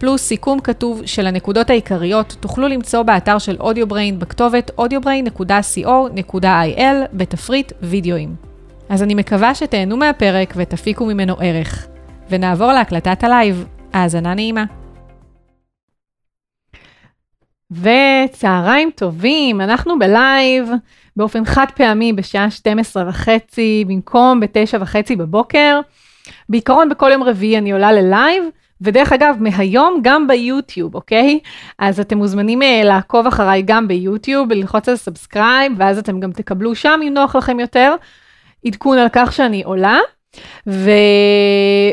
פלוס סיכום כתוב של הנקודות העיקריות, תוכלו למצוא באתר של Audio Brain בכתובת audiobrain.co.il בתפריט וידאוים. אז אני מקווה שתהנו מהפרק ותפיקו ממנו ערך. ונעבור להקלטת הלייב. האזנה נעימה. וצהריים טובים, אנחנו בלייב באופן חד פעמי בשעה 12 וחצי במקום ב-9 וחצי בבוקר. בעיקרון בכל יום רביעי אני עולה ללייב, ודרך אגב, מהיום גם ביוטיוב, אוקיי? אז אתם מוזמנים אה, לעקוב אחריי גם ביוטיוב, ללחוץ על subscribe, ואז אתם גם תקבלו שם, אם נוח לכם יותר, עדכון על כך שאני עולה. ו...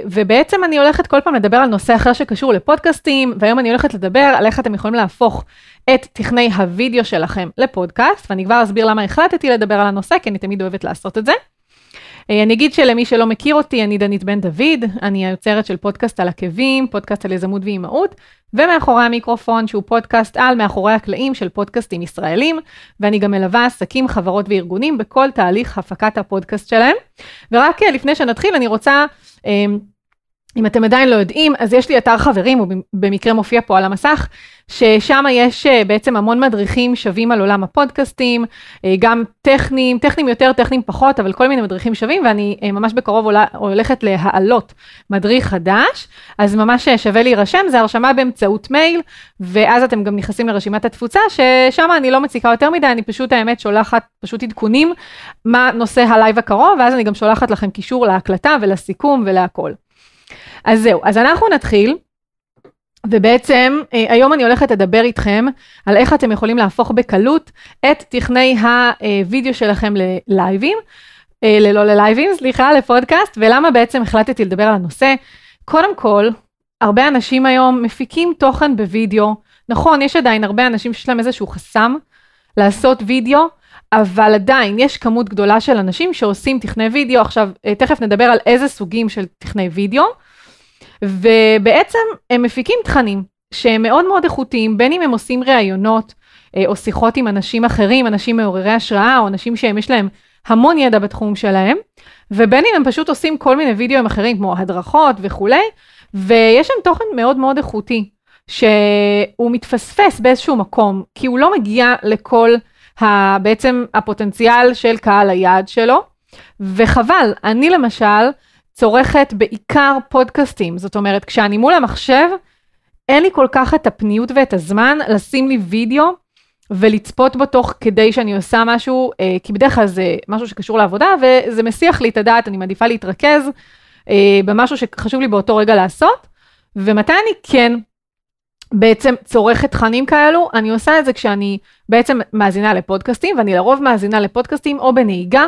ובעצם אני הולכת כל פעם לדבר על נושא אחר שקשור לפודקאסטים, והיום אני הולכת לדבר על איך אתם יכולים להפוך את תכני הוידאו שלכם לפודקאסט, ואני כבר אסביר למה החלטתי לדבר על הנושא, כי אני תמיד אוהבת לעשות את זה. אה, אני אגיד שלמי שלא מכיר אותי, אני דנית בן דוד, אני היוצרת של פודקאסט על עקבים, פודקאסט על יזמות ואימהות, ומאחורי המיקרופון שהוא פודקאסט על מאחורי הקלעים של פודקאסטים ישראלים, ואני גם מלווה עסקים, חברות וארגונים בכל תהליך הפקת הפודקאסט שלהם. ורק אה, לפני שנתחיל, אני רוצה... אם אתם עדיין לא יודעים, אז יש לי אתר חברים, הוא במקרה מופיע פה על המסך, ששם יש אה, בעצם המון מדריכים שווים על עולם הפודקאסטים, אה, גם טכניים, טכניים יותר, טכניים פחות, אבל כל מיני מדריכים שווים, ואני אה, ממש בקרוב עולה, הולכת להעלות מדריך חדש, אז ממש שווה להירשם, זה הרשמה באמצעות מייל, ואז אתם גם נכנסים לרשימת התפוצה, ששם אני לא מציקה יותר מדי, אני פשוט האמת שולחת פשוט עדכונים מה נושא הלייב הקרוב, ואז אני גם שולחת לכם קישור להקלטה ולסיכום ולהכל. אז זהו, אז אנחנו נתחיל. ובעצם אה, היום אני הולכת לדבר איתכם על איך אתם יכולים להפוך בקלות את תכני הוידאו שלכם ללייבים, אה, ללא ללייבים, סליחה, לפודקאסט, ולמה בעצם החלטתי לדבר על הנושא. קודם כל, הרבה אנשים היום מפיקים תוכן בוידאו. נכון, יש עדיין הרבה אנשים שיש להם איזשהו חסם לעשות וידאו, אבל עדיין יש כמות גדולה של אנשים שעושים תכני וידאו. עכשיו, אה, תכף נדבר על איזה סוגים של תכני וידאו. ובעצם הם מפיקים תכנים שהם מאוד מאוד איכותיים, בין אם הם עושים ראיונות אה, או שיחות עם אנשים אחרים, אנשים מעוררי השראה או אנשים שיש להם המון ידע בתחום שלהם, ובין אם הם פשוט עושים כל מיני וידאוים אחרים כמו הדרכות וכולי, ויש שם תוכן מאוד מאוד איכותי, שהוא מתפספס באיזשהו מקום, כי הוא לא מגיע לכל בעצם הפוטנציאל של קהל היעד שלו, וחבל, אני למשל, צורכת בעיקר פודקאסטים. זאת אומרת, כשאני מול המחשב, אין לי כל כך את הפניות ואת הזמן לשים לי וידאו ולצפות בו תוך כדי שאני עושה משהו, אה, כי בדרך כלל זה משהו שקשור לעבודה, וזה מסיח לי את הדעת, אני מעדיפה להתרכז אה, במשהו שחשוב לי באותו רגע לעשות. ומתי אני כן בעצם צורכת תכנים כאלו? אני עושה את זה כשאני בעצם מאזינה לפודקאסטים, ואני לרוב מאזינה לפודקאסטים או בנהיגה,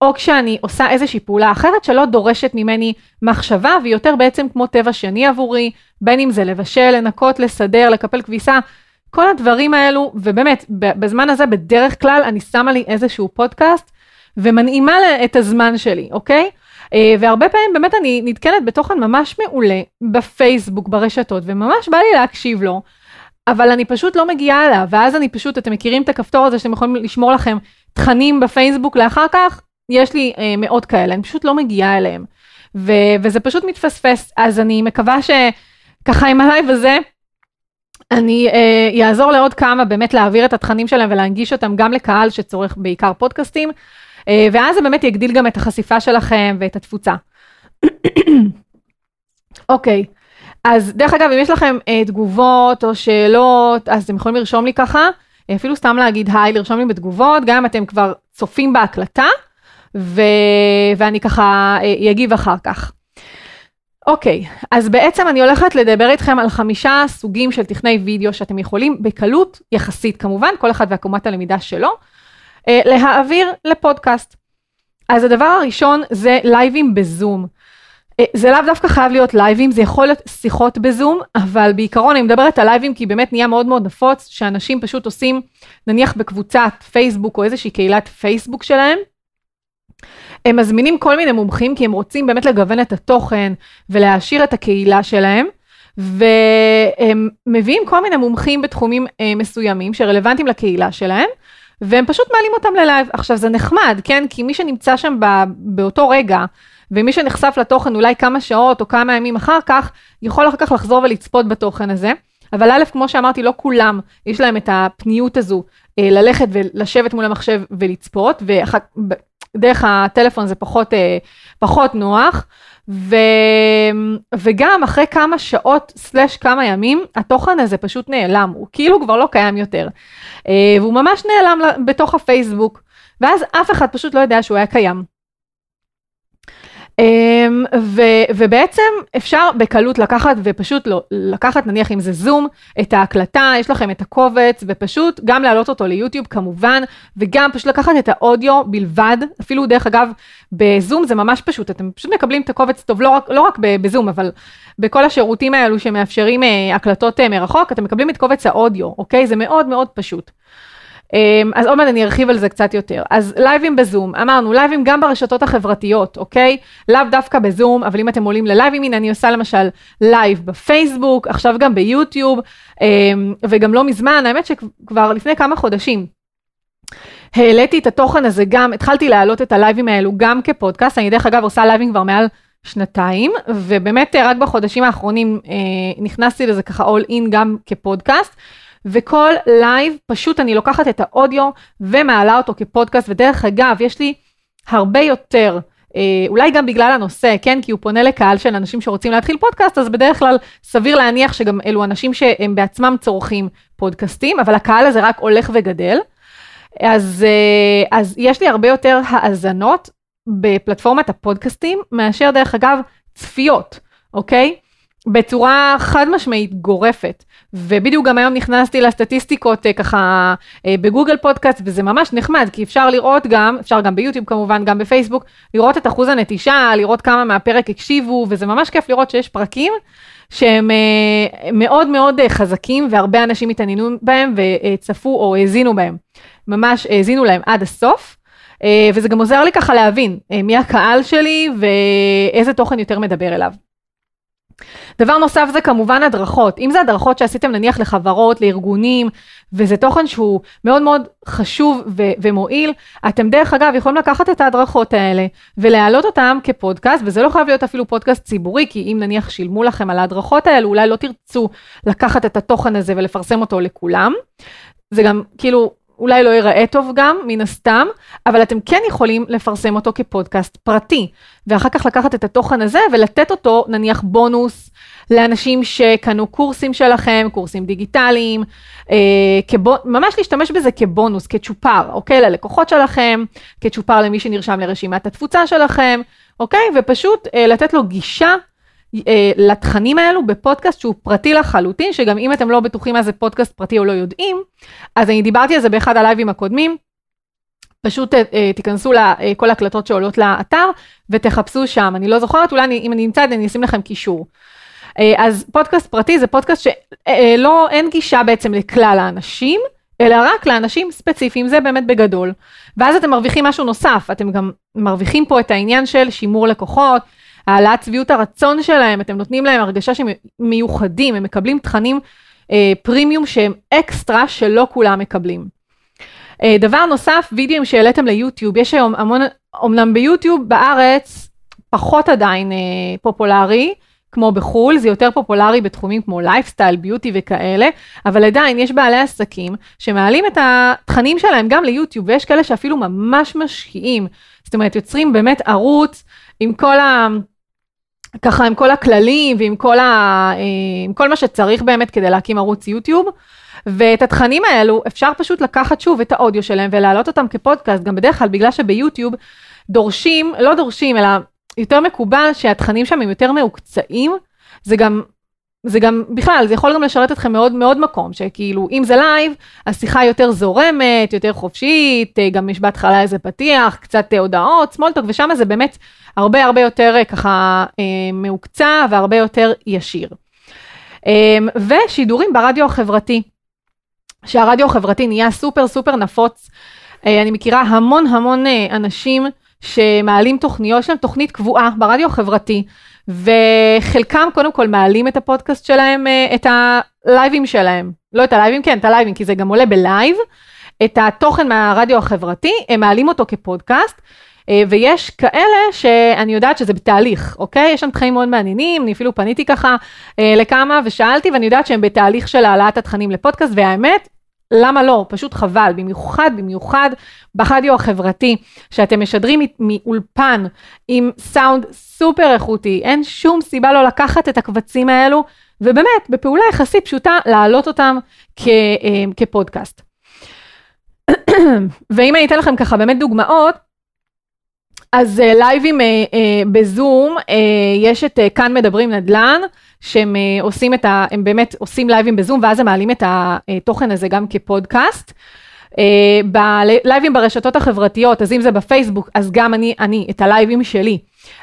או כשאני עושה איזושהי פעולה אחרת שלא דורשת ממני מחשבה, והיא יותר בעצם כמו טבע שני עבורי, בין אם זה לבשל, לנקות, לסדר, לקפל כביסה, כל הדברים האלו, ובאמת, בזמן הזה בדרך כלל אני שמה לי איזשהו פודקאסט, ומנעימה את הזמן שלי, אוקיי? אה, והרבה פעמים באמת אני נתקלת בתוכן ממש מעולה בפייסבוק, ברשתות, וממש בא לי להקשיב לו, אבל אני פשוט לא מגיעה אליו, ואז אני פשוט, אתם מכירים את הכפתור הזה שאתם יכולים לשמור לכם תכנים בפייסבוק לאחר כך? יש לי אה, מאות כאלה, אני פשוט לא מגיעה אליהם. ו- וזה פשוט מתפספס, אז אני מקווה שככה עם הלייב הזה, אני אעזור אה, לעוד כמה באמת להעביר את התכנים שלהם ולהנגיש אותם גם לקהל שצורך בעיקר פודקאסטים, ואז זה באמת יגדיל גם את החשיפה שלכם ואת התפוצה. אוקיי, okay. אז דרך אגב, אם יש לכם אה, תגובות או שאלות, אז אתם יכולים לרשום לי ככה, אפילו סתם להגיד היי, לרשום לי בתגובות, גם אם אתם כבר צופים בהקלטה. ו... ואני ככה אגיב אחר כך. אוקיי, אז בעצם אני הולכת לדבר איתכם על חמישה סוגים של תכני וידאו שאתם יכולים בקלות יחסית כמובן, כל אחד ועקומת הלמידה שלו, אה, להעביר לפודקאסט. אז הדבר הראשון זה לייבים בזום. אה, זה לאו דווקא חייב להיות לייבים, זה יכול להיות שיחות בזום, אבל בעיקרון אני מדברת על לייבים כי באמת נהיה מאוד מאוד נפוץ, שאנשים פשוט עושים, נניח בקבוצת פייסבוק או איזושהי קהילת פייסבוק שלהם, הם מזמינים כל מיני מומחים כי הם רוצים באמת לגוון את התוכן ולהעשיר את הקהילה שלהם. והם מביאים כל מיני מומחים בתחומים אה, מסוימים שרלוונטיים לקהילה שלהם, והם פשוט מעלים אותם ללייב. עכשיו זה נחמד, כן? כי מי שנמצא שם באותו רגע, ומי שנחשף לתוכן אולי כמה שעות או כמה ימים אחר כך, יכול אחר כך לחזור ולצפות בתוכן הזה. אבל א', כמו שאמרתי, לא כולם יש להם את הפניות הזו אה, ללכת ולשבת מול המחשב ולצפות, ודרך הטלפון זה פחות, אה, פחות נוח. ו... וגם אחרי כמה שעות סלש כמה ימים, התוכן הזה פשוט נעלם, הוא כאילו כבר לא קיים יותר. אה, והוא ממש נעלם בתוך הפייסבוק, ואז אף אחד פשוט לא יודע שהוא היה קיים. אמ, ו, ובעצם אפשר בקלות לקחת ופשוט לא, לקחת נניח אם זה זום את ההקלטה יש לכם את הקובץ ופשוט גם להעלות אותו ליוטיוב כמובן וגם פשוט לקחת את האודיו בלבד אפילו דרך אגב בזום זה ממש פשוט אתם פשוט מקבלים את הקובץ טוב לא רק, לא רק בזום אבל בכל השירותים האלו שמאפשרים אה, הקלטות אה, מרחוק אתם מקבלים את קובץ האודיו אוקיי זה מאוד מאוד פשוט. אמ, אז עוד מעט אני ארחיב על זה קצת יותר. אז לייבים בזום, אמרנו לייבים גם ברשתות החברתיות, אוקיי? לאו דווקא בזום, אבל אם אתם עולים ללייבים, הנה אני עושה למשל לייב בפייסבוק, עכשיו גם ביוטיוב, אמ, וגם לא מזמן, האמת שכבר לפני כמה חודשים. העליתי את התוכן הזה גם, התחלתי להעלות את הלייבים האלו גם כפודקאסט, אני דרך אגב עושה לייבים כבר מעל שנתיים, ובאמת רק בחודשים האחרונים אה, נכנסתי לזה ככה all in גם כפודקאסט. וכל לייב פשוט אני לוקחת את האודיו ומעלה אותו כפודקאסט, ודרך אגב, יש לי הרבה יותר, אה, אולי גם בגלל הנושא, כן? כי הוא פונה לקהל של אנשים שרוצים להתחיל פודקאסט, אז בדרך כלל סביר להניח שגם אלו אנשים שהם בעצמם צורכים פודקאסטים, אבל הקהל הזה רק הולך וגדל. אז, אה, אז יש לי הרבה יותר האזנות בפלטפורמת הפודקאסטים, מאשר דרך אגב צפיות, אוקיי? בצורה חד משמעית גורפת. ובדיוק גם היום נכנסתי לסטטיסטיקות אה, ככה אה, בגוגל פודקאסט, וזה ממש נחמד, כי אפשר לראות גם, אפשר גם ביוטיוב כמובן, גם בפייסבוק, לראות את אחוז הנטישה, לראות כמה מהפרק הקשיבו, וזה ממש כיף לראות שיש פרקים שהם אה, מאוד מאוד חזקים, והרבה אנשים התעניינו בהם וצפו או האזינו בהם. ממש האזינו להם עד הסוף. וזה גם עוזר לי ככה להבין מי הקהל שלי ואיזה תוכן יותר מדבר אליו. דבר נוסף זה כמובן הדרכות. אם זה הדרכות שעשיתם נניח לחברות, לארגונים, וזה תוכן שהוא מאוד מאוד חשוב ו- ומועיל, אתם דרך אגב יכולים לקחת את ההדרכות האלה ולהעלות אותם כפודקאסט, וזה לא חייב להיות אפילו פודקאסט ציבורי, כי אם נניח שילמו לכם על ההדרכות האלו, אולי לא תרצו לקחת את התוכן הזה ולפרסם אותו לכולם. זה גם כאילו אולי לא ייראה טוב גם, מן הסתם, אבל אתם כן יכולים לפרסם אותו כפודקאסט פרטי, ואחר כך לקחת את התוכן הזה ולתת אותו, נניח בונוס, לאנשים שקנו קורסים שלכם, קורסים דיגיטליים, אה, כבו, ממש להשתמש בזה כבונוס, כצ'ופר, אוקיי? ללקוחות שלכם, כצ'ופר למי שנרשם לרשימת התפוצה שלכם, אוקיי? ופשוט אה, לתת לו גישה לתכנים האלו בפודקאסט שהוא פרטי לחלוטין, שגם אם אתם לא בטוחים מה זה פודקאסט פרטי או לא יודעים, אז אני דיברתי על זה באחד הלייבים הקודמים. פשוט uh, תיכנסו לכל uh, הקלטות שעולות לאתר ותחפשו שם, אני לא זוכרת, אולי אני, אם אני אמצא את זה אני אשים לכם קישור. אז פודקאסט פרטי זה פודקאסט שלא, אין גישה בעצם לכלל האנשים, אלא רק לאנשים ספציפיים, זה באמת בגדול. ואז אתם מרוויחים משהו נוסף, אתם גם מרוויחים פה את העניין של שימור לקוחות, העלאת שביעות הרצון שלהם, אתם נותנים להם הרגשה שהם מיוחדים, הם מקבלים תכנים אה, פרימיום שהם אקסטרה שלא כולם מקבלים. אה, דבר נוסף, וידאוים שהעליתם ליוטיוב, יש היום המון, אמנם ביוטיוב בארץ פחות עדיין אה, פופולרי, כמו בחו"ל, זה יותר פופולרי בתחומים כמו lifestyle, beauty וכאלה, אבל עדיין יש בעלי עסקים שמעלים את התכנים שלהם גם ליוטיוב, ויש כאלה שאפילו ממש משקיעים. זאת אומרת, יוצרים באמת ערוץ עם כל. ככה עם כל הכללים ועם כל, ה, אה, עם כל מה שצריך באמת כדי להקים ערוץ יוטיוב. ואת התכנים האלו אפשר פשוט לקחת שוב את האודיו שלהם ולהעלות אותם כפודקאסט, גם בדרך כלל בגלל שביוטיוב דורשים, לא דורשים, אלא יותר מקובל שהתכנים שם הם יותר מהוקצעים, זה גם זה גם, בכלל, זה יכול גם לשרת אתכם מאוד מאוד מקום, שכאילו, אם זה לייב, השיחה יותר זורמת, יותר חופשית, אה, גם יש בהתחלה איזה פתיח, קצת הודעות, small talk, ושם זה באמת הרבה הרבה יותר ככה מהוקצע והרבה יותר ישיר. ושידורים ברדיו החברתי, שהרדיו החברתי נהיה סופר סופר נפוץ. אני מכירה המון המון אנשים שמעלים תוכניות, יש להם תוכנית קבועה ברדיו החברתי, וחלקם קודם כל מעלים את הפודקאסט שלהם, אה, את הלייבים שלהם, לא את הלייבים, כן, את הלייבים, כי זה גם עולה בלייב, את התוכן מהרדיו החברתי, הם מעלים אותו כפודקאסט. אה, ויש כאלה שאני יודעת שזה בתהליך, אוקיי? יש שם תכנים מאוד מעניינים, אני אפילו פניתי ככה אה, לכמה ושאלתי, ואני יודעת שהם בתהליך של העלאת התכנים לפודקאסט, והאמת, למה לא? פשוט חבל, במיוחד, במיוחד ברדיו החברתי, שאתם משדרים מאולפן עם סאונד סופר איכותי, אין שום סיבה לא לקחת את הקבצים האלו, ובאמת, בפעולה יחסית פשוטה, להעלות אותם כ, אה, כפודקאסט. ואם אני אתן לכם ככה באמת דוגמאות, אז uh, לייבים uh, בזום, יש את כאן מדברים נדל"ן, שהם אה, עושים את ה... הם באמת עושים לייבים בזום, ואז הם מעלים את התוכן הזה גם כפודקאסט. אה, בלייבים ברשתות החברתיות, אז אם זה בפייסבוק, אז גם אני, אני, את הלייבים שלי,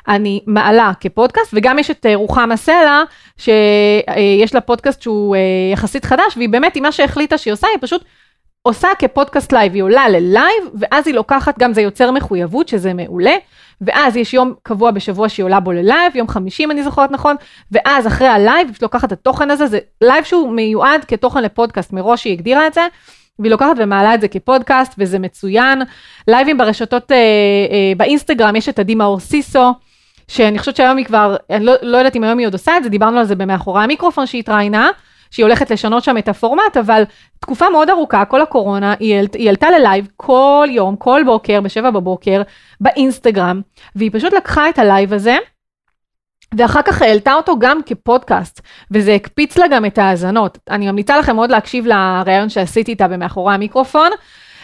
אני מעלה כפודקאסט, וגם יש את רוחמה סלע, שיש לה פודקאסט שהוא יחסית חדש, והיא באמת, עם מה שהחליטה שהיא עושה, היא פשוט עושה כפודקאסט לייב, היא עולה ללייב, ואז היא לוקחת, גם זה יוצר מחויבות, שזה מעולה, ואז יש יום קבוע בשבוע שהיא עולה בו ללייב, יום חמישי אם אני זוכרת נכון, ואז אחרי הלייב, היא לוקחת את התוכן הזה, זה לייב שהוא מיועד כתוכן לפודקאסט, מראש היא הגדירה את זה, והיא לוקחת ומעלה את זה כפודקאסט, וזה מצוין. לייבים ברשתות, אה, אה, באינסטגרם, יש את עדי מאור סיסו, שאני חושבת שהיום היא כבר, אני לא, לא יודעת אם היום היא עוד עושה את זה, דיברנו על זה במאחורי המיקרופון שהיא התראיינה. שהיא הולכת לשנות שם את הפורמט, אבל תקופה מאוד ארוכה, כל הקורונה, היא, היא עלתה ללייב כל יום, כל בוקר, בשבע בבוקר, באינסטגרם, והיא פשוט לקחה את הלייב הזה, ואחר כך העלתה אותו גם כפודקאסט, וזה הקפיץ לה גם את ההאזנות. אני ממליצה לכם מאוד להקשיב לראיון שעשיתי איתה במאחורי המיקרופון,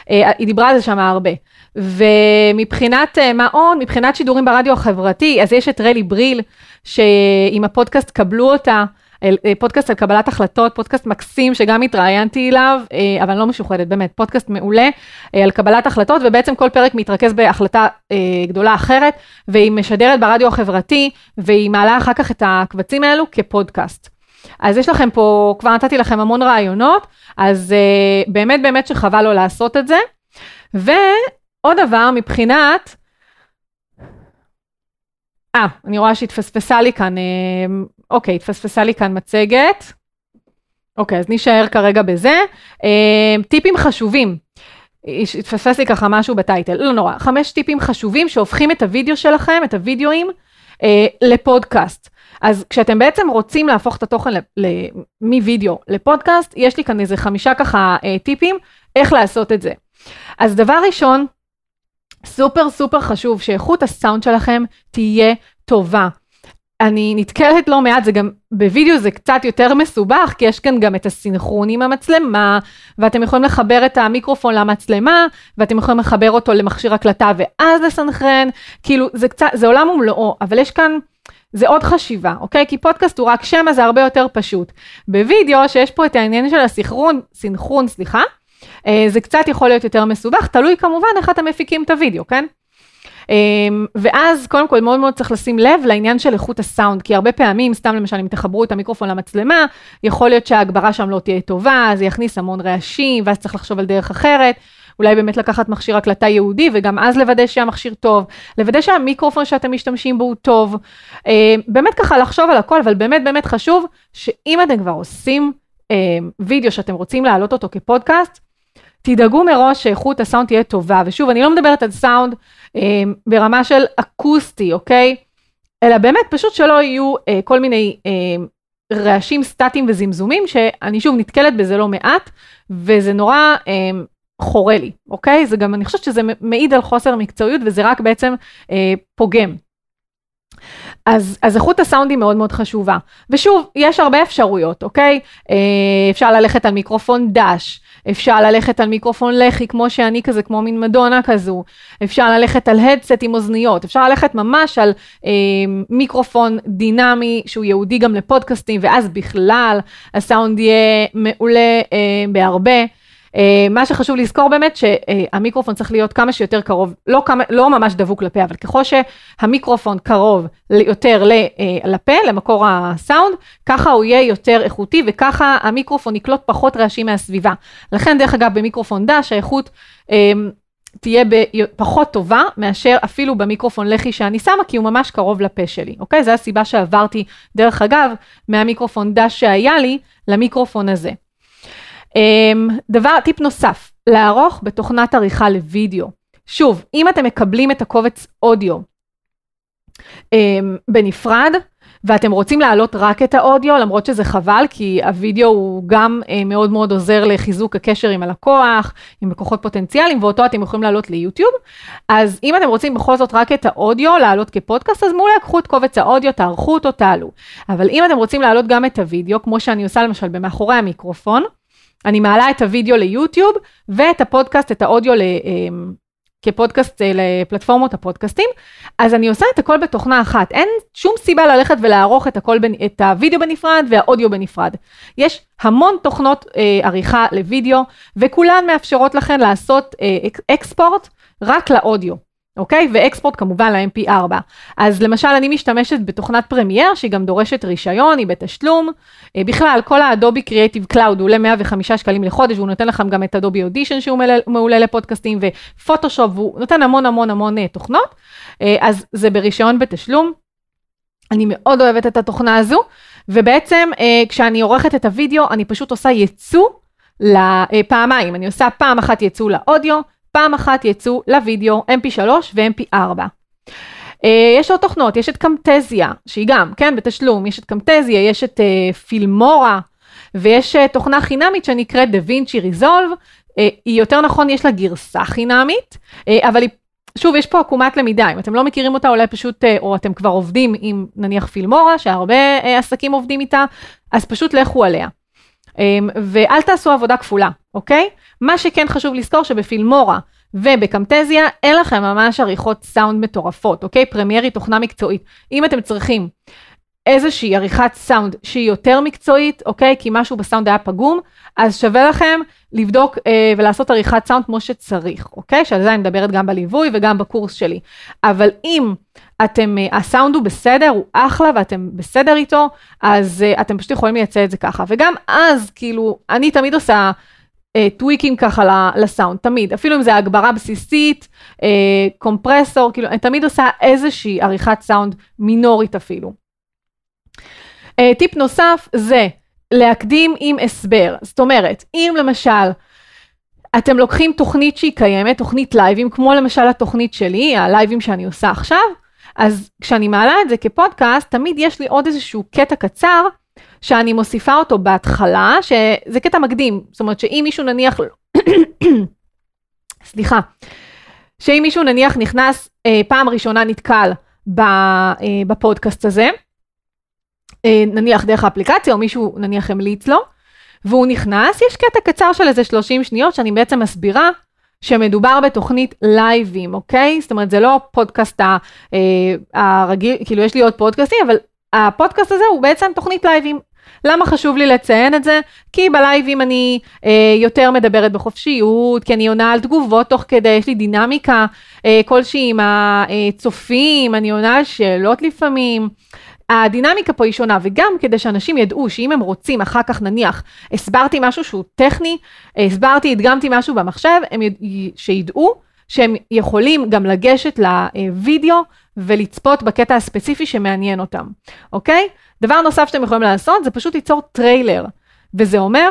אה, היא דיברה על זה שם הרבה. ומבחינת אה, מה עוד, מבחינת שידורים ברדיו החברתי, אז יש את רלי בריל, שעם הפודקאסט קבלו אותה, פודקאסט על קבלת החלטות, פודקאסט מקסים שגם התראיינתי אליו, אה, אבל אני לא משוחדת, באמת, פודקאסט מעולה אה, על קבלת החלטות, ובעצם כל פרק מתרכז בהחלטה גדולה אחרת, והיא משדרת ברדיו החברתי, והיא מעלה אחר כך את הקבצים האלו כפודקאסט. אז יש לכם פה, כבר נתתי לכם המון רעיונות, אז באמת באמת שחבל לא לעשות את זה. ועוד דבר, מבחינת, אה, אני רואה שהתפספסה לי כאן אוקיי, התפספסה לי כאן מצגת. אוקיי, אז נישאר כרגע בזה. אה, טיפים חשובים. התפספס לי ככה משהו בטייטל, לא נורא. חמש טיפים חשובים שהופכים את הוידאו שלכם, את הוידאוים, אה, לפודקאסט. אז כשאתם בעצם רוצים להפוך את התוכן מווידאו לפודקאסט, יש לי כאן איזה חמישה ככה אה, טיפים איך לעשות את זה. אז דבר ראשון, סופר סופר חשוב שאיכות הסאונד שלכם תהיה טובה. אני נתקלת לא מעט, זה גם, בווידאו זה קצת יותר מסובך, כי יש כאן גם את הסינכרון עם המצלמה, ואתם יכולים לחבר את המיקרופון למצלמה, ואתם יכולים לחבר אותו למכשיר הקלטה ואז לסנכרן, כאילו זה קצת, זה עולם ומלואו, אבל יש כאן, זה עוד חשיבה, אוקיי? כי פודקאסט הוא רק שמע, זה הרבה יותר פשוט. בווידאו, שיש פה את העניין של הסינכרון, סינכרון, סליחה, אה, זה קצת יכול להיות יותר מסובך, תלוי כמובן איך אתם מפיקים את הווידאו, כן? אמ, ואז קודם כל מאוד מאוד צריך לשים לב לעניין של איכות הסאונד, כי הרבה פעמים, סתם למשל אם תחברו את המיקרופון למצלמה, יכול להיות שההגברה שם לא תהיה טובה, זה יכניס המון רעשים, ואז צריך לחשוב על דרך אחרת. אולי באמת לקחת מכשיר הקלטה ייעודי וגם אז לוודא שהמכשיר טוב, לוודא שהמיקרופון שאתם משתמשים בו הוא טוב, אה, באמת ככה לחשוב על הכל, אבל באמת באמת חשוב שאם אתם כבר עושים אה, וידאו שאתם רוצים להעלות אותו כפודקאסט, תדאגו מראש שאיכות הסאונד תהיה טובה, ושוב, אני לא מדברת על סאונד ברמה של אקוסטי, אוקיי? אלא באמת פשוט שלא יהיו אה, כל מיני אה, רעשים סטטיים וזמזומים, שאני שוב נתקלת בזה לא מעט, וזה נורא אה, חורה לי, אוקיי? זה גם, אני חושבת שזה מעיד על חוסר מקצועיות, וזה רק בעצם אה, פוגם. אז, אז איכות הסאונד היא מאוד מאוד חשובה. ושוב, יש הרבה אפשרויות, אוקיי? אה, אפשר ללכת על מיקרופון דש, אפשר ללכת על מיקרופון לחי, כמו שאני כזה, כמו מין מדונה כזו, אפשר ללכת על הדסט עם אוזניות, אפשר ללכת ממש על אה, מיקרופון דינמי שהוא ייעודי גם לפודקאסטים, ואז בכלל הסאונד יהיה מעולה אה, בהרבה. אה, מה שחשוב לזכור באמת שהמיקרופון צריך להיות כמה שיותר קרוב, לא, כמה, לא ממש דבוק לפה, אבל ככל שהמיקרופון קרוב יותר אה, לפה, למקור הסאונד, ככה הוא יהיה יותר איכותי וככה המיקרופון יקלוט פחות רעשים מהסביבה. לכן דרך אגב במיקרופון דש האיכות אה, תהיה פחות טובה מאשר אפילו במיקרופון לחי שאני שמה, כי הוא ממש קרוב לפה שלי, אוקיי? זו הסיבה שעברתי, דרך אגב, מהמיקרופון דש שהיה לי למיקרופון הזה. אמ, דבר, טיפ נוסף, לערוך בתוכנת עריכה לוידאו. שוב, אם אתם מקבלים את הקובץ אודיו אמ, בנפרד, ואתם רוצים להעלות רק את האודיו, למרות שזה חבל, כי הוידאו הוא גם אה, מאוד מאוד עוזר לחיזוק הקשר עם הלקוח, עם לקוחות פוטנציאליים, ואותו אתם יכולים להעלות ליוטיוב. אז אם אתם רוצים בכל זאת רק את האודיו, להעלות כפודקאסט, אז מעולה, קחו את קובץ האודיו, תערכו אותו, תעלו. אבל אם אתם רוצים להעלות גם את הוידאו, כמו שאני עושה למשל במאחורי המיקרופון, אני מעלה את הוידאו ליוטיוב ואת הפודקאסט, את האודיו ל, אמ, כפודקאסט אה, לפלטפורמות הפודקאסטים, אז אני עושה את הכל בתוכנה אחת. אין שום סיבה ללכת ולערוך את, הכל, את הוידאו בנפרד והאודיו בנפרד. יש המון תוכנות אה, עריכה לוידאו, וכולן מאפשרות לכן לעשות אה, export רק לאודיו. אוקיי? ו export כמובן ל-MP4. אז למשל אני משתמשת בתוכנת Premiere שהיא גם דורשת רישיון, היא בתשלום. אה, בכלל כל ה Adobe Creative Cloud עולה 105 שקלים לחודש והוא נותן לכם גם את Adobe Audition שהוא מעולה לפודקאסטים ופוטושופ והוא נותן המון המון המון אה, תוכנות. אה, אז זה ברישיון בתשלום. אני מאוד אוהבת את התוכנה הזו ובעצם כשאני עורכת את הוידאו אני פשוט עושה ייצוא לפעמיים, אני עושה פעם אחת ייצוא לאודיו. פעם אחת יצאו לוידאו mp3 ו-mp4. Uh, יש עוד תוכנות, יש את קמטזיה, שהיא גם, כן, בתשלום, יש את קמטזיה, יש את uh, פילמורה, ויש uh, תוכנה חינמית שנקראת דה וינצ'י ריזולב, היא יותר נכון, יש לה גרסה חינמית, uh, אבל היא, שוב, יש פה עקומת למידה, אם אתם לא מכירים אותה, אולי פשוט, uh, או אתם כבר עובדים עם נניח פילמורה, שהרבה uh, עסקים עובדים איתה, אז פשוט לכו עליה. Um, ואל תעשו עבודה כפולה, אוקיי? מה שכן חשוב לזכור שבפילמורה ובקמטזיה אין לכם ממש עריכות סאונד מטורפות, אוקיי? פרמיירי תוכנה מקצועית. אם אתם צריכים איזושהי עריכת סאונד שהיא יותר מקצועית, אוקיי? כי משהו בסאונד היה פגום, אז שווה לכם לבדוק אה, ולעשות עריכת סאונד כמו שצריך, אוקיי? שעל זה אני מדברת גם בליווי וגם בקורס שלי. אבל אם אתם, אה, הסאונד הוא בסדר, הוא אחלה ואתם בסדר איתו, אז אה, אתם פשוט יכולים לייצא את זה ככה. וגם אז, כאילו, אני תמיד עושה... טוויקים ככה לסאונד, תמיד, אפילו אם זה הגברה בסיסית, אה, קומפרסור, כאילו, אני תמיד עושה איזושהי עריכת סאונד מינורית אפילו. אה, טיפ נוסף זה להקדים עם הסבר, זאת אומרת, אם למשל, אתם לוקחים תוכנית שהיא קיימת, תוכנית לייבים, כמו למשל התוכנית שלי, הלייבים שאני עושה עכשיו, אז כשאני מעלה את זה כפודקאסט, תמיד יש לי עוד איזשהו קטע קצר, שאני מוסיפה אותו בהתחלה, שזה קטע מקדים, זאת אומרת שאם מישהו נניח, סליחה, שאם מישהו נניח נכנס אה, פעם ראשונה נתקל ב, אה, בפודקאסט הזה, אה, נניח דרך האפליקציה או מישהו נניח המליץ לו, והוא נכנס, יש קטע קצר של איזה 30 שניות שאני בעצם מסבירה שמדובר בתוכנית לייבים, אוקיי? זאת אומרת, זה לא פודקאסט אה, הרגיל, כאילו יש לי עוד פודקאסטים, אבל הפודקאסט הזה הוא בעצם תוכנית לייבים. למה חשוב לי לציין את זה? כי בלייבים אני אה, יותר מדברת בחופשיות, כי אני עונה על תגובות תוך כדי, יש לי דינמיקה אה, כלשהי עם הצופים, אני עונה על שאלות לפעמים. הדינמיקה פה היא שונה, וגם כדי שאנשים ידעו שאם הם רוצים, אחר כך נניח, הסברתי משהו שהוא טכני, הסברתי, הדגמתי משהו במחשב, הם יד... שידעו שהם יכולים גם לגשת לוידאו ולצפות בקטע הספציפי שמעניין אותם, אוקיי? דבר נוסף שאתם יכולים לעשות זה פשוט ליצור טריילר, וזה אומר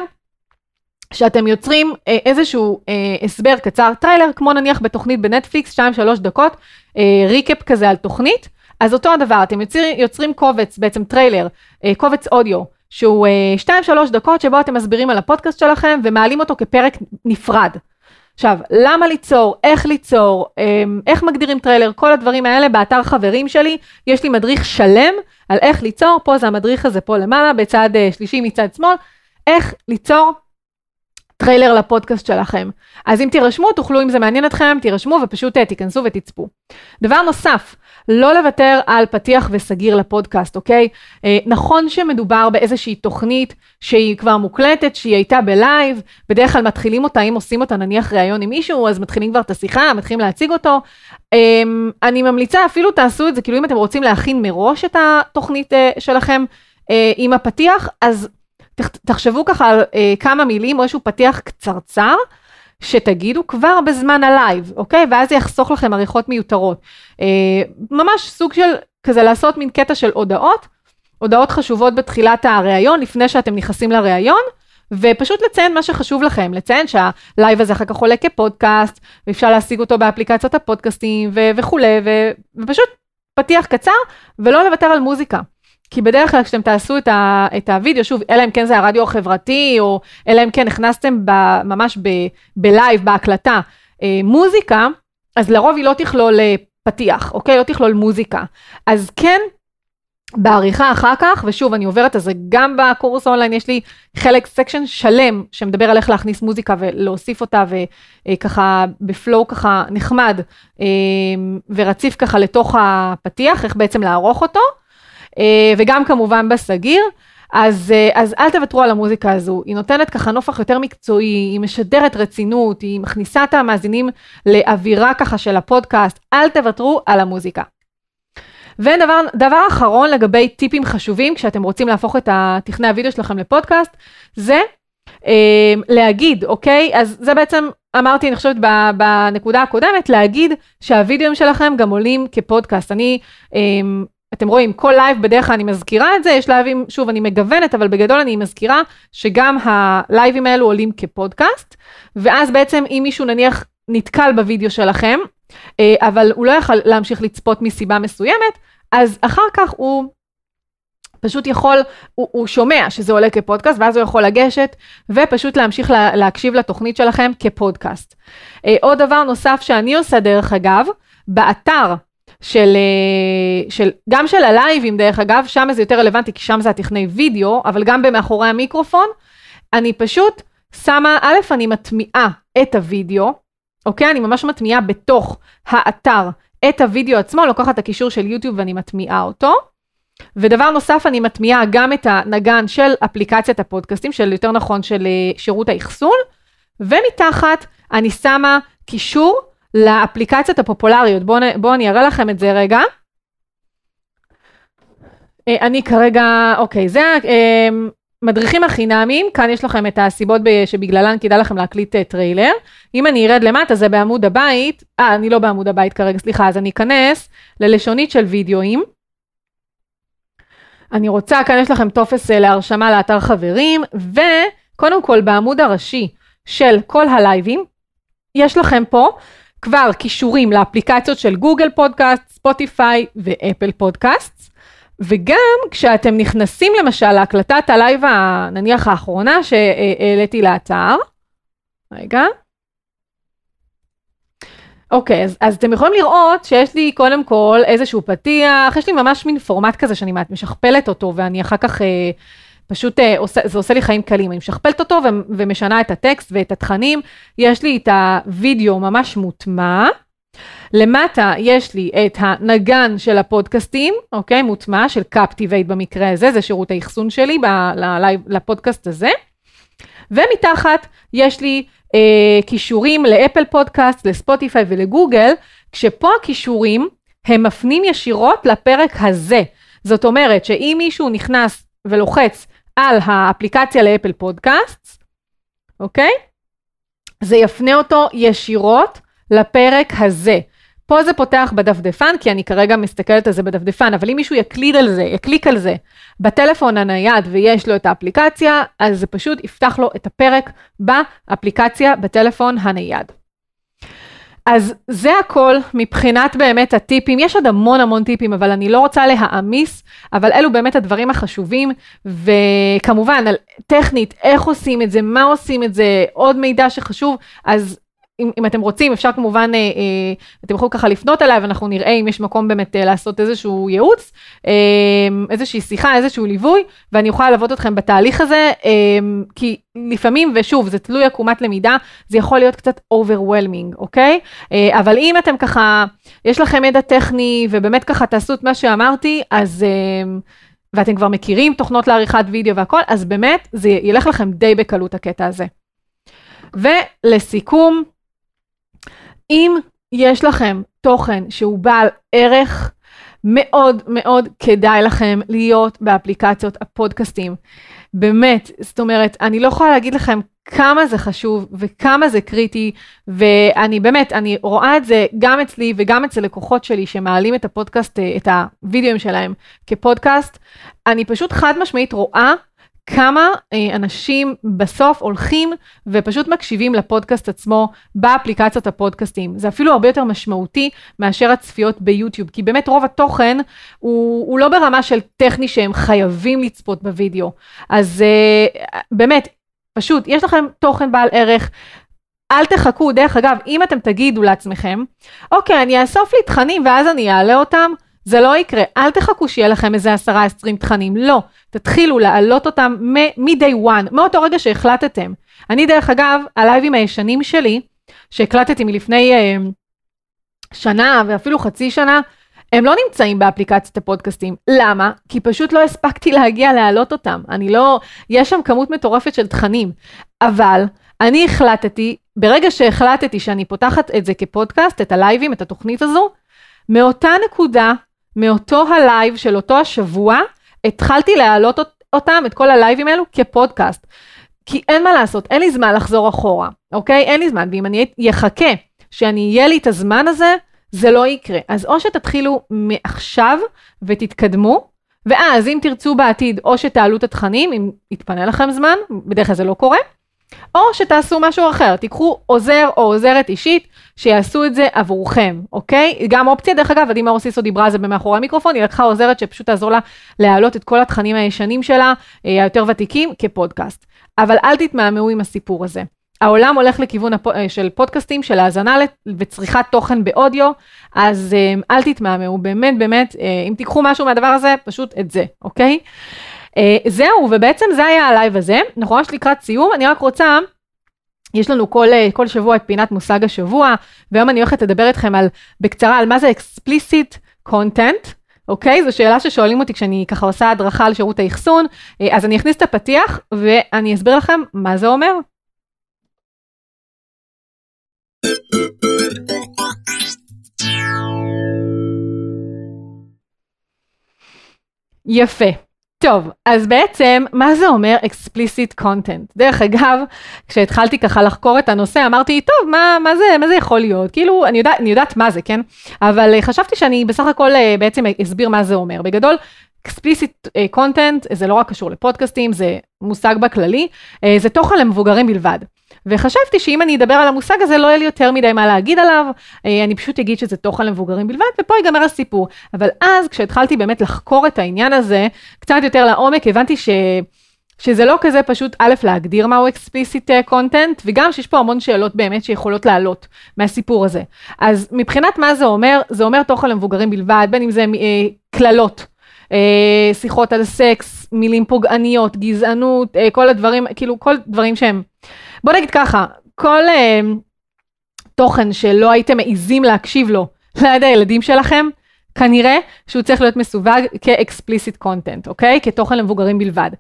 שאתם יוצרים אה, איזשהו אה, הסבר קצר, טריילר, כמו נניח בתוכנית בנטפליקס, 2-3 דקות, אה, recap כזה על תוכנית, אז אותו הדבר, אתם יוצרים, יוצרים קובץ, בעצם טריילר, אה, קובץ אודיו, שהוא 2-3 אה, דקות שבו אתם מסבירים על הפודקאסט שלכם ומעלים אותו כפרק נפרד. עכשיו, למה ליצור, איך ליצור, אמ, איך מגדירים טריילר, כל הדברים האלה באתר חברים שלי, יש לי מדריך שלם על איך ליצור, פה זה המדריך הזה פה למעלה, בצד אה, שלישי מצד שמאל, איך ליצור טריילר לפודקאסט שלכם. אז אם תירשמו, תוכלו, אם זה מעניין אתכם, תירשמו ופשוט אה, תיכנסו ותצפו. דבר נוסף, לא לוותר על פתיח וסגיר לפודקאסט, אוקיי? אה, נכון שמדובר באיזושהי תוכנית שהיא כבר מוקלטת, שהיא הייתה בלייב, בדרך כלל מתחילים אותה, אם עושים אותה נניח ראיון עם מישהו, אז מתחילים כבר את השיחה, מתחילים להציג אותו. אה, אני ממליצה, אפילו תעשו את זה, כאילו אם אתם רוצים להכין מראש את התוכנית אה, שלכם אה, עם הפתיח, אז תחשבו ככה על אה, כמה מילים או איזשהו פתיח קצרצר. שתגידו כבר בזמן הלייב, אוקיי? ואז זה יחסוך לכם עריכות מיותרות. אה, ממש סוג של, כזה לעשות מין קטע של הודעות, הודעות חשובות בתחילת הראיון, לפני שאתם נכנסים לראיון, ופשוט לציין מה שחשוב לכם, לציין שהלייב הזה אחר כך עולה כפודקאסט, ואפשר להשיג אותו באפליקציות הפודקאסטים ו- וכולי, ו- ופשוט פתיח קצר, ולא לוותר על מוזיקה. כי בדרך כלל כשאתם תעשו את, ה, את הוידאו, שוב, אלא אם כן זה הרדיו החברתי, או אלא אם כן הכנסתם ב, ממש ב, בלייב, בהקלטה, אה, מוזיקה, אז לרוב היא לא תכלול אה, פתיח, אוקיי? לא תכלול מוזיקה. אז כן, בעריכה אחר כך, ושוב, אני עוברת על זה גם בקורס אונליין, יש לי חלק, section שלם, שמדבר על איך להכניס מוזיקה ולהוסיף אותה, וככה אה, בפלואו ככה נחמד, אה, ורציף ככה לתוך הפתיח, איך בעצם לערוך אותו. אה, וגם כמובן בסגיר. אז, אה, אז אל תוותרו על המוזיקה הזו, היא נותנת ככה נופח יותר מקצועי, היא משדרת רצינות, היא מכניסה את המאזינים לאווירה ככה של הפודקאסט, אל תוותרו על המוזיקה. ודבר אחרון לגבי טיפים חשובים כשאתם רוצים להפוך את תכני הוידאו שלכם לפודקאסט, זה אה, להגיד, אוקיי? אז זה בעצם אמרתי, אני חושבת בנקודה הקודמת, להגיד שהווידאוים שלכם גם עולים כפודקאסט. אני אה, אתם רואים, כל לייב בדרך כלל אני מזכירה את זה, יש לייבים, שוב, אני מגוונת, אבל בגדול אני מזכירה שגם הלייבים האלו עולים כפודקאסט, ואז בעצם אם מישהו נניח נתקל בווידאו שלכם, אה, אבל הוא לא יכול להמשיך לצפות מסיבה מסוימת, אז אחר כך הוא פשוט יכול, הוא, הוא שומע שזה עולה כפודקאסט, ואז הוא יכול לגשת ופשוט להמשיך לה, להקשיב לתוכנית שלכם כפודקאסט. אה, עוד דבר נוסף שאני עושה דרך אגב, באתר של, אה, של, גם של הלייבים דרך אגב, שם זה יותר רלוונטי כי שם זה הטכני וידאו, אבל גם במאחורי המיקרופון, אני פשוט שמה, א', אני מטמיעה את הוידאו, אוקיי? אני ממש מטמיעה בתוך האתר את הוידאו עצמו, לוקחת את הקישור של YouTube ואני מטמיעה אותו. ודבר נוסף, אני מטמיעה גם את הנגן של אפליקציית הפודקאסטים, של יותר נכון של אה, שירות האחסון, ומתחת אני שמה קישור לאפליקציות הפופולריות. בואו בוא אני אראה לכם את זה רגע. אה, אני כרגע, אוקיי, זה המדריכים אה, החינמיים, כאן יש לכם את הסיבות שבגללן כדאי לכם להקליט אה, טריילר. אם אני ארד למטה, זה בעמוד הבית, אה, אני לא בעמוד הבית כרגע, סליחה, אז אני אכנס ללשונית של וידאוים. אני רוצה, כאן יש לכם טופס להרשמה לאתר חברים, וקודם כל בעמוד הראשי של כל הלייבים, יש לכם פה כבר קישורים לאפליקציות של Google Podcast, Spotify ו Apple Podcast. וגם כשאתם נכנסים למשל להקלטת הלייב נניח האחרונה שהעליתי לאתר, רגע. אוקיי, אז, אז אתם יכולים לראות שיש לי קודם כל איזשהו פתיח, יש לי ממש מין פורמט כזה שאני משכפלת אותו ואני אחר כך אה, פשוט אה, עושה, זה עושה לי חיים קלים, אני משכפלת אותו ומשנה את הטקסט ואת התכנים, יש לי את הוידאו ממש מוטמע. למטה יש לי את הנגן של הפודקאסטים, אוקיי? מוטמע, של קפטיבייט במקרה הזה, זה שירות האחסון שלי לפודקאסט הזה. ומתחת יש לי אה, כישורים לאפל פודקאסט, לספוטיפיי ולגוגל, כשפה הכישורים הם מפנים ישירות לפרק הזה. זאת אומרת שאם מישהו נכנס ולוחץ על האפליקציה לאפל פודקאסט, אוקיי? זה יפנה אותו ישירות לפרק הזה. פה זה פותח בדפדפן, כי אני כרגע מסתכלת על זה בדפדפן, אבל אם מישהו יקליד על זה, יקליק על זה בטלפון הנייד ויש לו את האפליקציה, אז זה פשוט יפתח לו את הפרק באפליקציה בטלפון הנייד. אז זה הכל מבחינת באמת הטיפים, יש עוד המון המון טיפים, אבל אני לא רוצה להעמיס, אבל אלו באמת הדברים החשובים, וכמובן, על טכנית, איך עושים את זה, מה עושים את זה, עוד מידע שחשוב, אז אם, אם אתם רוצים, אפשר כמובן, אה, אה, אתם יכולים ככה לפנות אליי, ואנחנו נראה אם יש מקום באמת אה, לעשות איזשהו ייעוץ, אה, איזושהי שיחה, איזשהו ליווי, ואני יכולה ללוות אתכם בתהליך הזה, אה, כי לפעמים, ושוב, זה תלוי עקומת למידה, זה יכול להיות קצת overwhelming, אוקיי? אה, אבל אם אתם ככה, יש לכם ידע טכני, ובאמת ככה תעשו את מה שאמרתי, אז... אה, ואתם כבר מכירים תוכנות לעריכת וידאו והכל, אז באמת זה ילך לכם די בקלות הקטע הזה. ולסיכום, אם יש לכם תוכן שהוא בעל ערך, מאוד מאוד כדאי לכם להיות באפליקציות הפודקאסטים. באמת, זאת אומרת, אני לא יכולה להגיד לכם כמה זה חשוב וכמה זה קריטי, ואני באמת, אני רואה את זה גם אצלי וגם אצל לקוחות שלי שמעלים את הפודקאסט, את הווידאוים שלהם כפודקאסט, אני פשוט חד משמעית רואה כמה אה, אנשים בסוף הולכים ופשוט מקשיבים לפודקאסט עצמו באפליקציות הפודקאסטים. זה אפילו הרבה יותר משמעותי מאשר הצפיות ביוטיוב, כי באמת רוב התוכן הוא, הוא לא ברמה של טכני שהם חייבים לצפות בווידאו. אז אה, באמת, פשוט, יש לכם תוכן בעל ערך. אל תחכו, דרך אגב, אם אתם תגידו לעצמכם, אוקיי, אני אאסוף לי תכנים ואז אני אעלה אותם, זה לא יקרה. אל תחכו שיהיה לכם איזה 10-20 תכנים, לא. תתחילו להעלות אותם מ-day one, מאותו רגע שהחלטתם. אני דרך אגב, הלייבים הישנים שלי, שהקלטתי מלפני אה, שנה ואפילו חצי שנה, הם לא נמצאים באפליקציית הפודקאסטים. למה? כי פשוט לא הספקתי להגיע להעלות אותם. אני לא, יש שם כמות מטורפת של תכנים. אבל אני החלטתי, ברגע שהחלטתי שאני פותחת את זה כפודקאסט, את הלייבים, את התוכנית הזו, מאותה נקודה, מאותו הלייב של אותו השבוע, התחלתי להעלות אותם, את כל הלייבים האלו, כפודקאסט. כי אין מה לעשות, אין לי זמן לחזור אחורה, אוקיי? אין לי זמן, ואם אני אחכה שאני, יהיה לי את הזמן הזה, זה לא יקרה. אז או שתתחילו מעכשיו ותתקדמו, ואז אם תרצו בעתיד, או שתעלו את התכנים, אם יתפנה לכם זמן, בדרך כלל זה לא קורה, או שתעשו משהו אחר, תיקחו עוזר או עוזרת אישית שיעשו את זה עבורכם, אוקיי? גם אופציה, דרך אגב, עדי מאור סיסו דיברה על זה במאחורי המיקרופון, היא לקחה עוזרת שפשוט תעזור לה להעלות את כל התכנים הישנים שלה, אה, היותר ותיקים, כפודקאסט. אבל אל תתמהמהו עם הסיפור הזה. העולם הולך לכיוון הפ... אה, של פודקאסטים, של האזנה וצריכת תוכן באודיו, אז אה, אל תתמהמהו, באמת, באמת, אם תיקחו משהו מהדבר הזה, פשוט את זה, אוקיי? Uh, זהו, ובעצם זה היה הלייב הזה, אנחנו ממש לקראת סיום, אני רק רוצה, יש לנו כל, uh, כל שבוע את פינת מושג השבוע, והיום אני הולכת לדבר איתכם על, בקצרה על מה זה explicit content. אוקיי? זו שאלה ששואלים אותי כשאני ככה עושה הדרכה על שירות האחסון, uh, אז אני אכניס את הפתיח ואני אסביר לכם מה זה אומר. יפה. טוב, אז בעצם, מה זה אומר explicit content? דרך אגב, כשהתחלתי ככה לחקור את הנושא, אמרתי, טוב, מה, מה, זה, מה זה יכול להיות? כאילו, אני, יודע, אני יודעת מה זה, כן? אבל uh, חשבתי שאני בסך הכל uh, בעצם אסביר מה זה אומר. בגדול, explicit uh, content זה לא רק קשור לפודקאסטים, זה מושג בכללי, זה תוכן למבוגרים בלבד. וחשבתי שאם אני אדבר על המושג הזה, לא יהיה לי יותר מדי מה להגיד עליו, אה, אני פשוט אגיד שזה תוכן למבוגרים בלבד, ופה ייגמר הסיפור. אבל אז, כשהתחלתי באמת לחקור את העניין הזה, קצת יותר לעומק, הבנתי ש... שזה לא כזה פשוט, א', להגדיר מהו explicit content, וגם שיש פה המון שאלות באמת שיכולות לעלות מהסיפור הזה. אז מבחינת מה זה אומר, זה אומר תוכן למבוגרים בלבד, בין אם זה אה, קללות, אה, שיחות על סקס, מילים פוגעניות, גזענות, אה, כל הדברים, כאילו כל דברים שהם בוא נגיד ככה, כל uh, תוכן שלא הייתם מעיזים להקשיב לו ליד הילדים שלכם, כנראה שהוא צריך להיות מסווג כ-explicit content, אוקיי? כתוכן למבוגרים בלבד.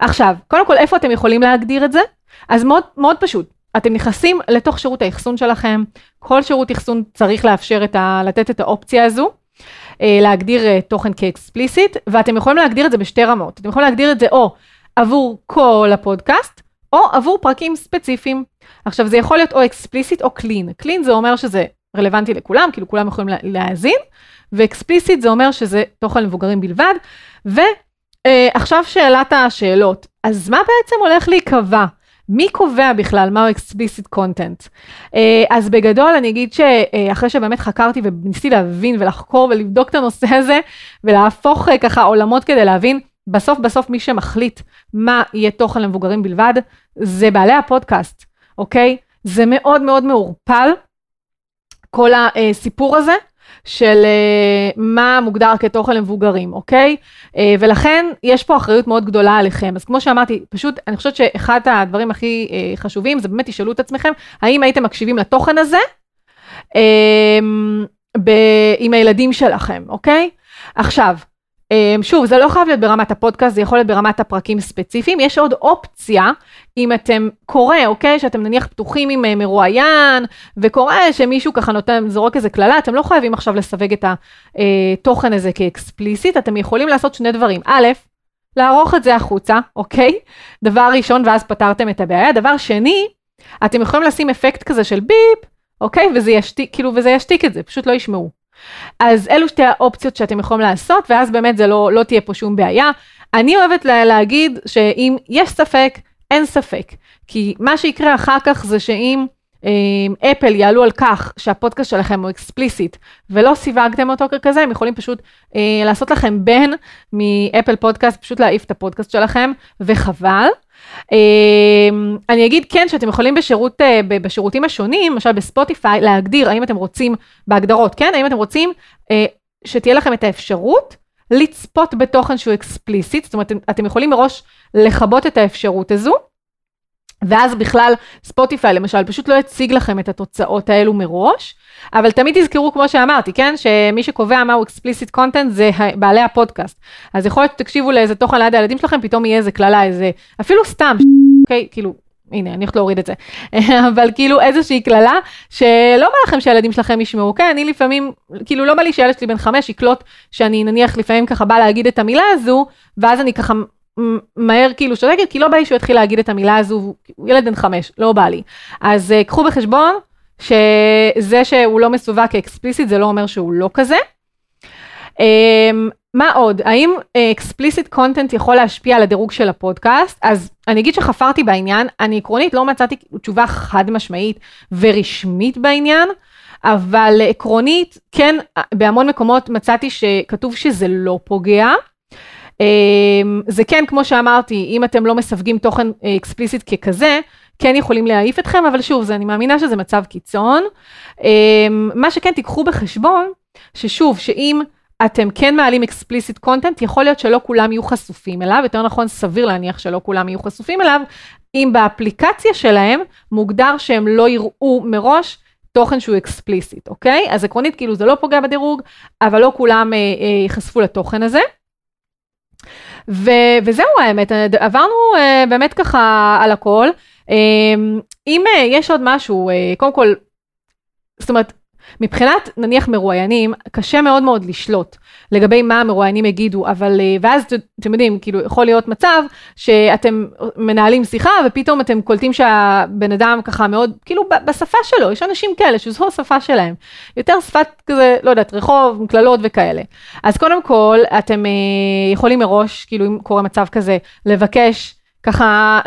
עכשיו, קודם כל, איפה אתם יכולים להגדיר את זה? אז מאוד, מאוד פשוט. אתם נכנסים לתוך שירות האחסון שלכם, כל שירות אחסון צריך לאפשר את ה... לתת את האופציה הזו, אה, להגדיר אה, תוכן כאקספליסיט, ואתם יכולים להגדיר את זה בשתי רמות. אתם יכולים להגדיר את זה או עבור כל הפודקאסט, או עבור פרקים ספציפיים. עכשיו זה יכול להיות או אקספליסיט או קלין. קלין זה אומר שזה רלוונטי לכולם, כאילו כולם יכולים להאזין, ואקספליסיט זה אומר שזה תוכן למבוגרים בלבד. ועכשיו אה, שאלת השאלות, אז מה בעצם הולך להיקבע? מי קובע בכלל מהו explicit content? אה, אז בגדול אני אגיד שאחרי שבאמת חקרתי וניסיתי להבין ולחקור ולבדוק את הנושא הזה ולהפוך אה, ככה עולמות כדי להבין, בסוף בסוף מי שמחליט מה יהיה תוכן למבוגרים בלבד, זה בעלי הפודקאסט, אוקיי? זה מאוד מאוד מעורפל, כל הסיפור הזה. של uh, מה מוגדר כתוכן למבוגרים, אוקיי? Uh, ולכן יש פה אחריות מאוד גדולה עליכם. אז כמו שאמרתי, פשוט אני חושבת שאחד הדברים הכי uh, חשובים זה באמת תשאלו את עצמכם, האם הייתם מקשיבים לתוכן הזה ב- עם הילדים שלכם, אוקיי? עכשיו, שוב, זה לא חייב להיות ברמת הפודקאסט, זה יכול להיות ברמת הפרקים ספציפיים. יש עוד אופציה, אם אתם קורא, אוקיי? שאתם נניח פתוחים עם אה, מרואיין, וקורא שמישהו ככה נותן, זורק איזה קללה, אתם לא חייבים עכשיו לסווג את התוכן הזה כאקספליסיט, אתם יכולים לעשות שני דברים. א', לערוך את זה החוצה, אוקיי? דבר ראשון, ואז פתרתם את הבעיה. דבר שני, אתם יכולים לשים אפקט כזה של ביפ, אוקיי? וזה ישתיק, כאילו, וזה ישתיק את זה, פשוט לא ישמעו. אז אלו שתי האופציות שאתם יכולים לעשות, ואז באמת זה לא, לא תהיה פה שום בעיה. אני אוהבת לה, להגיד שאם יש ספק, אין ספק. כי מה שיקרה אחר כך זה שאם אה, אפל יעלו על כך שהפודקאסט שלכם הוא אקספליסיט ולא סיווגתם אותו ככזה, הם יכולים פשוט אה, לעשות לכם בן מאפל פודקאסט, פשוט להעיף את הפודקאסט שלכם, וחבל. אמ, אני אגיד כן שאתם יכולים בשירות, אה, בשירותים השונים, למשל בספוטיפיי, להגדיר האם אתם רוצים, בהגדרות, כן? האם אתם רוצים אה, שתהיה לכם את האפשרות לצפות בתוכן שהוא explicit, זאת אומרת, אתם יכולים מראש לכבות את האפשרות הזו. ואז בכלל ספוטיפיי למשל פשוט לא יציג לכם את התוצאות האלו מראש, אבל תמיד תזכרו כמו שאמרתי, כן, שמי שקובע מהו explicit content זה בעלי הפודקאסט. אז יכול להיות שתקשיבו לאיזה תוכן ליד הילדים שלכם, פתאום יהיה איזה קללה, איזה, אפילו סתם, אוקיי, כאילו, הנה, אני הולכת להוריד את זה, אבל כאילו איזושהי קללה, שלא בא לכם שהילדים שלכם ישמעו, כן, אני לפעמים, כאילו לא בא לי שהילד שלי בן חמש יקלוט שאני נניח לפעמים ככה בא להגיד את המילה הזו, ואז אני ככה מהר כאילו שותקת, כי לא בא לי שהוא יתחיל להגיד את המילה הזו, הוא ילד בן חמש, לא בא לי. אז uh, קחו בחשבון שזה שהוא לא מסווג כאקספליסיט זה לא אומר שהוא לא כזה. אמ, מה עוד? האם explicit אה, content יכול להשפיע על הדירוג של הפודקאסט? אז אני אגיד שחפרתי בעניין, אני עקרונית לא מצאתי תשובה חד משמעית ורשמית בעניין, אבל עקרונית, כן, בהמון מקומות מצאתי שכתוב שזה לא פוגע. אמ, זה כן, כמו שאמרתי, אם אתם לא מסווגים תוכן explicit ככזה, כן יכולים להעיף אתכם, אבל שוב, זה, אני מאמינה שזה מצב קיצון. אמ, מה שכן, תיקחו בחשבון, ששוב, שאם אתם כן מעלים explicit content, יכול להיות שלא כולם יהיו חשופים אליו, יותר נכון, סביר להניח שלא כולם יהיו חשופים אליו, אם באפליקציה שלהם מוגדר שהם לא יראו מראש תוכן שהוא explicit, אוקיי? אז עקרונית, כאילו זה לא פוגע בדירוג, אבל לא כולם אה, אה, ייחשפו לתוכן הזה. ו- וזהו האמת, עברנו אה, באמת ככה על הכל. Uh, אם uh, יש עוד משהו, uh, קודם כל, זאת אומרת, מבחינת נניח מרואיינים, קשה מאוד מאוד לשלוט לגבי מה המרואיינים יגידו, אבל ואז אתם יודעים, כאילו יכול להיות מצב שאתם מנהלים שיחה ופתאום אתם קולטים שהבן אדם ככה מאוד, כאילו בשפה שלו, יש אנשים כאלה שזו השפה שלהם, יותר שפת כזה, לא יודעת, רחוב, קללות וכאלה. אז קודם כל, אתם יכולים מראש, כאילו אם קורה מצב כזה, לבקש ככה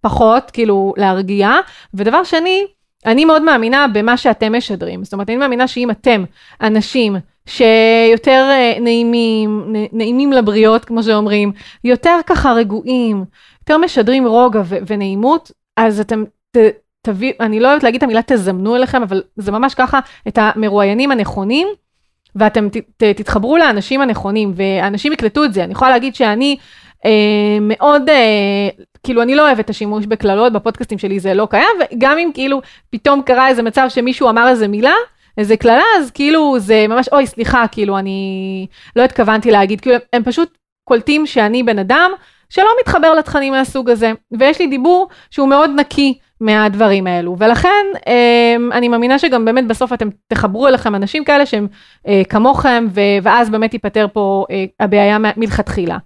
פחות, כאילו להרגיע, ודבר שני, אני מאוד מאמינה במה שאתם משדרים. זאת אומרת, אני מאמינה שאם אתם אנשים שיותר אה, נעימים, נעימים לבריות, כמו שאומרים, יותר ככה רגועים, יותר משדרים רוגע ונעימות, אז אתם ת, תביא, אני לא אוהבת להגיד את המילה תזמנו אליכם, אבל זה ממש ככה, את המרואיינים הנכונים, ואתם ת, ת, תתחברו לאנשים הנכונים, ואנשים יקלטו את זה. אני יכולה להגיד שאני מאוד, אה, כאילו אני לא אוהבת את השימוש בקללות, בפודקאסטים שלי זה לא קיים, וגם אם כאילו פתאום קרה איזה מצב שמישהו אמר איזה מילה, איזה קללה, אז כאילו זה ממש, אוי, סליחה, כאילו אני לא התכוונתי להגיד, כאילו הם פשוט קולטים שאני בן אדם שלא מתחבר לתכנים מהסוג הזה, ויש לי דיבור שהוא מאוד נקי. מהדברים האלו, ולכן אמ, אני מאמינה שגם באמת בסוף אתם תחברו אליכם אנשים כאלה שהם אה, כמוכם, ואז באמת ייפתר פה אה, הבעיה מלכתחילה.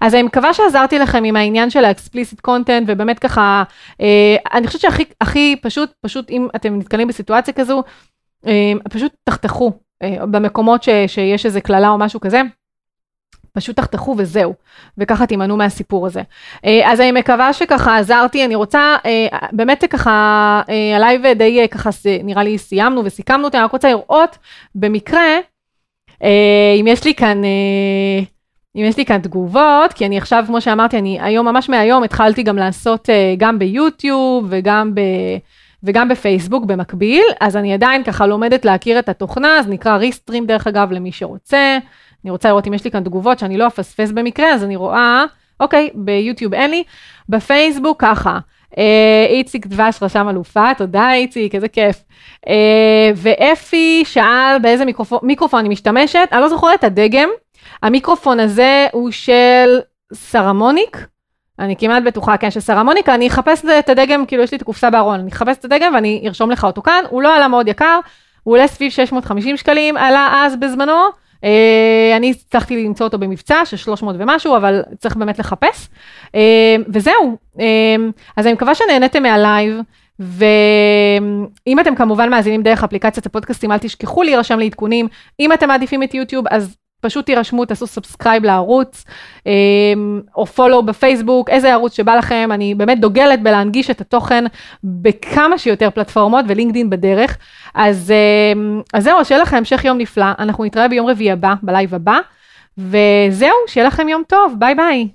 אז אני מקווה שעזרתי לכם עם העניין של ה explicit content, ובאמת ככה, אה, אני חושבת שהכי הכי פשוט, פשוט אם אתם נתקלים בסיטואציה כזו, פשוט תחתכו במקומות ש, שיש איזה קללה או משהו כזה. פשוט תחתכו וזהו, וככה תימנעו מהסיפור הזה. אה, אז אני מקווה שככה עזרתי, אני רוצה, אה, באמת ככה, אה, הלייב די ככה, נראה לי סיימנו וסיכמנו אותי, אני רק רוצה לראות במקרה, אם יש לי כאן, אם יש לי כאן תגובות, כי אני עכשיו, כמו שאמרתי, אני היום, ממש מהיום, התחלתי גם לעשות גם ביוטיוב וגם ב... וגם בפייסבוק במקביל, אז אני עדיין ככה לומדת להכיר את התוכנה, אז נקרא ריסטרים דרך אגב למי שרוצה. אני רוצה לראות אם יש לי כאן תגובות שאני לא אפספס במקרה, אז אני רואה, אוקיי, ביוטיוב אין לי, בפייסבוק ככה. אה, איציק דבש רשם אלופה, תודה איציק, איזה כיף. אה, ואפי שאל באיזה מיקרופון, מיקרופון אני משתמשת, אני לא זוכרת את הדגם. המיקרופון הזה הוא של סרמוניק, אני כמעט בטוחה, כן, של סרמוניקה, אני אחפש את הדגם, כאילו יש לי את הקופסה בארון, אני אחפש את הדגם ואני ארשום לך אותו כאן, הוא לא עלה מאוד יקר, הוא עולה סביב 650 שקלים, עלה אז בזמנו, אני הצלחתי למצוא אותו במבצע של 300 ומשהו, אבל צריך באמת לחפש. אה, וזהו, אה, אז אני מקווה שנהניתם מהלייב. ואם אתם כמובן מאזינים דרך אפליקציית הפודקאסטים, אל תשכחו להירשם לעדכונים. אם אתם מעדיפים את יוטיוב, אז פשוט תירשמו, תעשו subscribe לערוץ, או follow בפייסבוק, איזה ערוץ שבא לכם, אני באמת דוגלת בלהנגיש את התוכן בכמה שיותר פלטפורמות ולינקדין בדרך. אז, אז זהו, שיהיה לכם המשך יום נפלא, אנחנו נתראה ביום רביעי הבא, בלייב הבא, וזהו, שיהיה לכם יום טוב, ביי ביי.